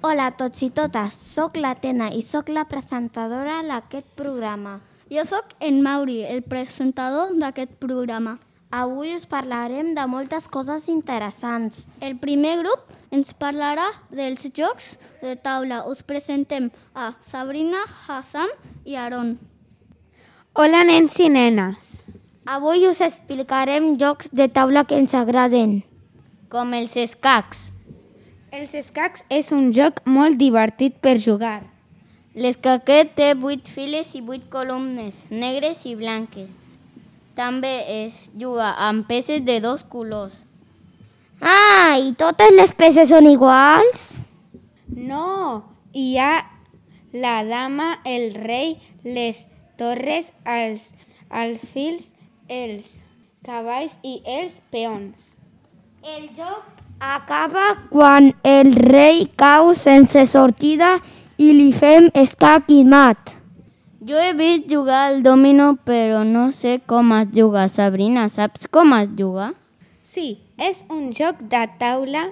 Hola a tots i totes, sóc la Tena i sóc la presentadora d'aquest programa. Jo sóc en Mauri, el presentador d'aquest programa. Avui us parlarem de moltes coses interessants. El primer grup ens parlarà dels jocs de taula. Us presentem a Sabrina, Hassan i Aaron. Hola, nens i nenes. Avui us explicarem jocs de taula que ens agraden. Com els escacs. Els escacs és un joc molt divertit per jugar. L'escaquet té 8 files i 8 columnes, negres i blanques. També es juga amb peces de dos colors. Ah, i totes les peces són iguals? No, hi ha la dama, el rei, les torres, els alfils, els cavalls i els peons. El joc acaba quan el rei cau sense sortida i li fem escac i mat. Jo he vist jugar al domino, però no sé com es juga. Sabrina, saps com es juga? Sí, és un joc de taula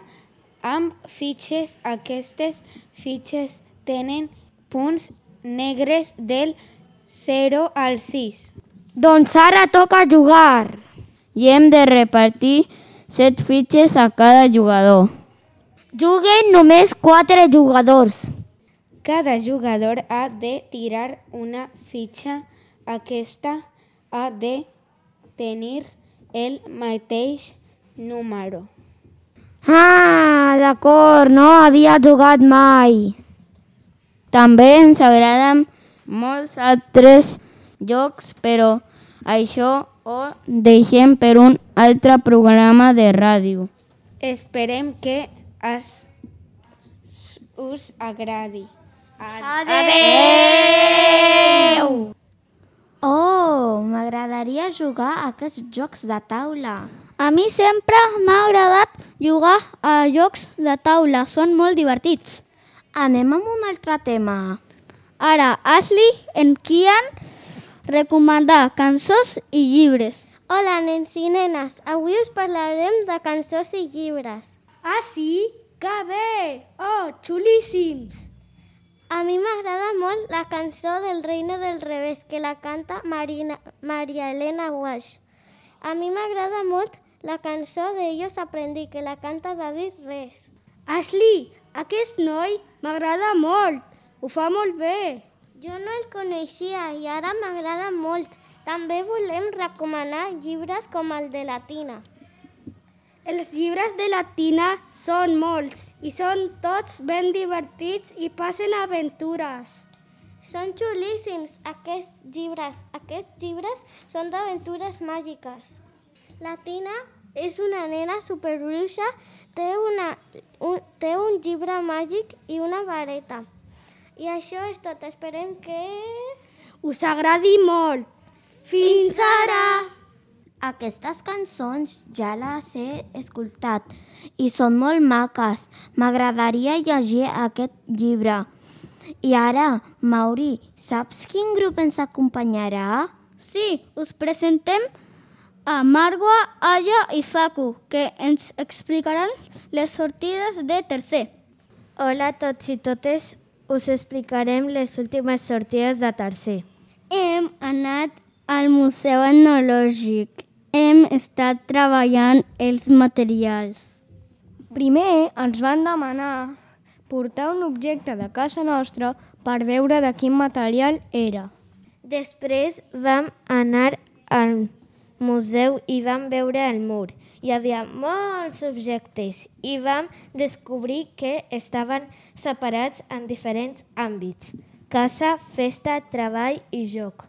amb fitxes. Aquestes fitxes tenen punts negres del 0 al 6. Doncs ara toca jugar. I hem de repartir set fitxes a cada jugador. Juguen només quatre jugadors. Cada jugador ha de tirar una fitxa. Aquesta ha de tenir el mateix número. Ah, d'acord, no havia jugat mai. També ens agraden molts altres jocs, però això ho deixem per un altre programa de ràdio. Esperem que es, us agradi. Adeu! Oh, m'agradaria jugar a aquests jocs de taula. A mi sempre m'ha agradat jugar a jocs de taula. Són molt divertits. Anem amb un altre tema. Ara, Ashley, en Kian, recomandar cançons i llibres. Hola, nens i nenes. Avui us parlarem de cançons i llibres. Ah, sí? Que bé! Oh, xulíssims! A mi m'agrada molt la cançó del Reino del Revés, que la canta Marina, Maria Elena Walsh. A mi m'agrada molt la cançó de Ellos aprendí, que la canta David Res. Ashley, aquest noi m'agrada molt. Ho fa molt bé. Jo no el coneixia i ara m'agrada molt. També volem recomanar llibres com el de la Tina. Els llibres de la Tina són molts i són tots ben divertits i passen aventures. Són xulíssims aquests llibres. Aquests llibres són d'aventures màgiques. La Tina és una nena superbruixa, té, una, un, té un llibre màgic i una vareta. I això és tot. Esperem que... Us agradi molt. Fins ara! Aquestes cançons ja les he escoltat i són molt maques. M'agradaria llegir aquest llibre. I ara, Mauri, saps quin grup ens acompanyarà? Sí, us presentem a Margua, Aya i Facu, que ens explicaran les sortides de tercer. Hola a tots i totes, us explicarem les últimes sortides de tercer. Hem anat al Museu Etnològic. Hem estat treballant els materials. Primer ens van demanar portar un objecte de casa nostra per veure de quin material era. Després vam anar al museu i vam veure el mur. Hi havia molts objectes i vam descobrir que estaven separats en diferents àmbits. Casa, festa, treball i joc.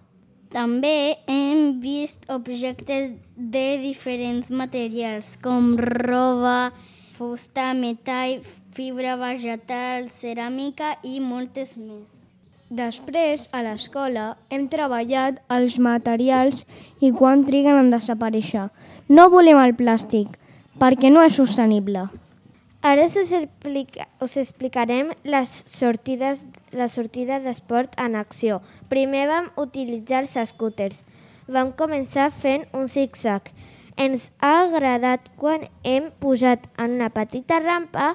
També hem vist objectes de diferents materials com roba, fusta, metall, fibra vegetal, ceràmica i moltes més. Després, a l'escola, hem treballat els materials i quan triguen en desaparèixer. No volem el plàstic, perquè no és sostenible. Ara us, explica, us explicarem les sortides, la sortida d'esport en acció. Primer vam utilitzar els scooters. Vam començar fent un zig-zag. Ens ha agradat quan hem pujat en una petita rampa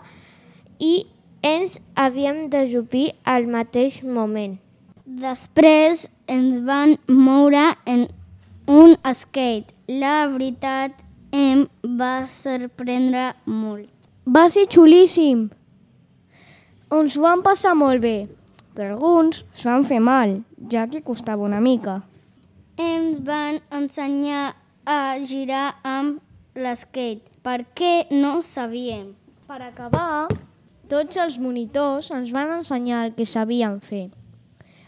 i ens havíem d'ajupir al mateix moment. Després ens van moure en un skate. La veritat em va sorprendre molt. Va ser xulíssim. Ens vam passar molt bé, però alguns es van fer mal, ja que costava una mica. Ens van ensenyar a girar amb l'skate perquè no sabíem. Per acabar, tots els monitors ens van ensenyar el que sabien fer.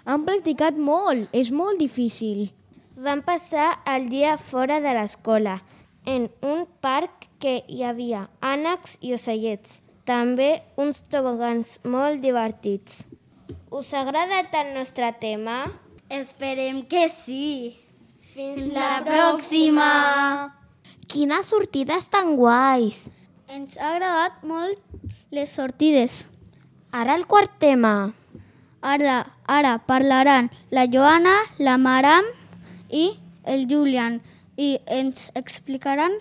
Han practicat molt, és molt difícil. Vam passar el dia fora de l'escola, en un parc que hi havia ànecs i ocellets. També uns tobogans molt divertits. Us ha agradat el nostre tema? Esperem que sí. Fins la pròxima! Quines sortides tan guais! Ens ha agradat molt les sortides. Ara el quart tema. Ara, ara parlaran la Joana, la Maram i el Julian i ens explicaran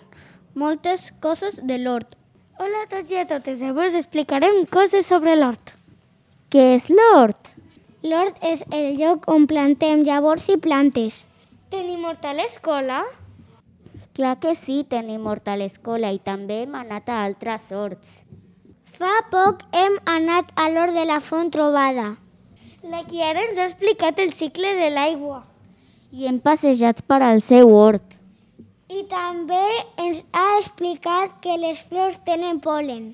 moltes coses de l'hort. Hola a tots i a totes. Avui us explicarem coses sobre l'hort. Què és l'hort? L'hort és el lloc on plantem llavors i plantes. Tenim hort a l'escola? Clar que sí, tenim hort a l'escola i també hem anat a altres horts. Fa poc hem anat a l'hort de la font trobada. La Kiara ens ha explicat el cicle de l'aigua. I hem passejat per al seu hort. I també ens ha explicat que les flors tenen polen.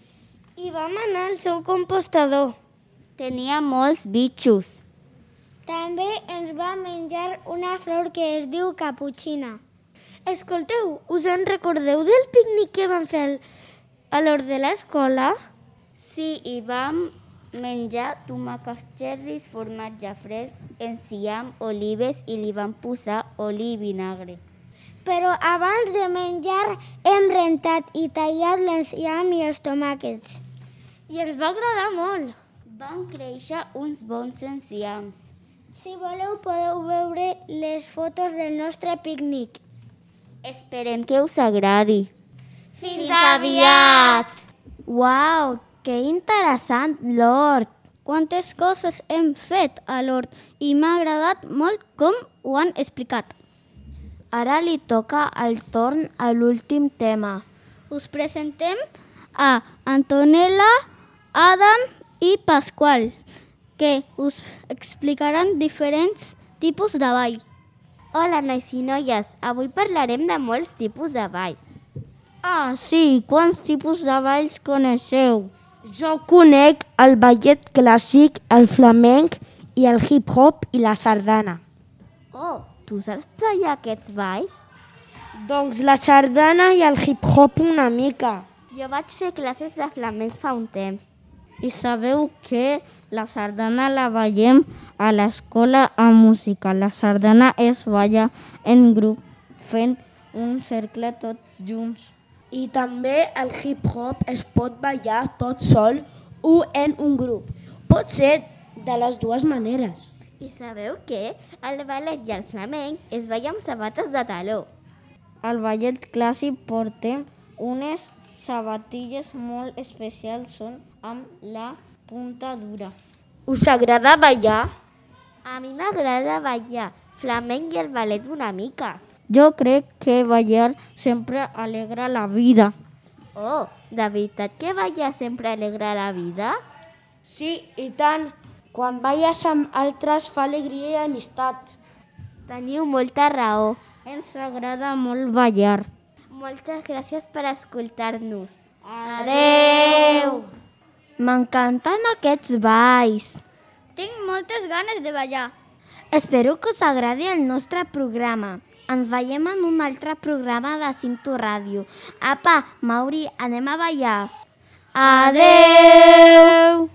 I vam anar al seu compostador. Tenia molts bitxos. També ens va menjar una flor que es diu caputxina. Escolteu, us en recordeu del pícnic que vam fer a l'hort de l'escola? Sí, i vam menjar tomàquets xerris, formatge fresc, enciam, olives i li vam posar oli i vinagre. Però abans de menjar hem rentat i tallat l'enciam i els tomàquets. I ens va agradar molt. Van créixer uns bons enciams. Si voleu podeu veure les fotos del nostre pícnic. Esperem que us agradi. Fins aviat! Uau, que interessant l'hort! Quantes coses hem fet a l'hort i m'ha agradat molt com ho han explicat. Ara li toca el torn a l'últim tema. Us presentem a Antonella, Adam i Pasqual, que us explicaran diferents tipus de ball. Hola, nois i noies. Avui parlarem de molts tipus de balls. Ah, sí, quants tipus de balls coneixeu? Jo conec el ballet clàssic, el flamenc i el hip-hop i la sardana. Oh, tu saps ballar aquests balls? Doncs la sardana i el hip-hop una mica. Jo vaig fer classes de flamenc fa un temps. I sabeu que la sardana la ballem a l'escola a música. La sardana es balla en grup fent un cercle tots junts. I també el hip-hop es pot ballar tot sol o en un grup. Pot ser de les dues maneres. I sabeu que el ballet i el flamenc es balla amb sabates de taló. Al ballet clàssic portem unes sabatilles molt especials, són amb la punta dura. Us agrada ballar? A mi m'agrada ballar flamenc i el ballet una mica. Jo crec que ballar sempre alegra la vida. Oh, de veritat que ballar sempre alegra la vida? Sí, i tant. Quan balles amb altres fa alegria i amistat. Teniu molta raó. Ens agrada molt ballar. Moltes gràcies per escoltar-nos. Adeu! M'encanten aquests balls. Tinc moltes ganes de ballar. Espero que us agradi el nostre programa. Ens veiem en un altre programa de Cinto Ràdio. Apa, Mauri, anem a ballar. Adeu!